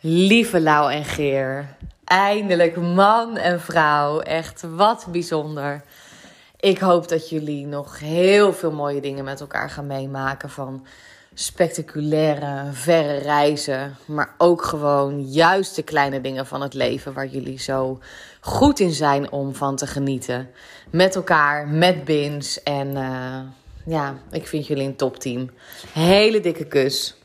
Lieve Lau en Geer. Eindelijk man en vrouw. Echt wat bijzonder. Ik hoop dat jullie nog heel veel mooie dingen met elkaar gaan meemaken. Van spectaculaire, verre reizen. Maar ook gewoon juist de kleine dingen van het leven waar jullie zo goed in zijn om van te genieten. Met elkaar, met Bins. En uh, ja, ik vind jullie een topteam. Hele dikke kus.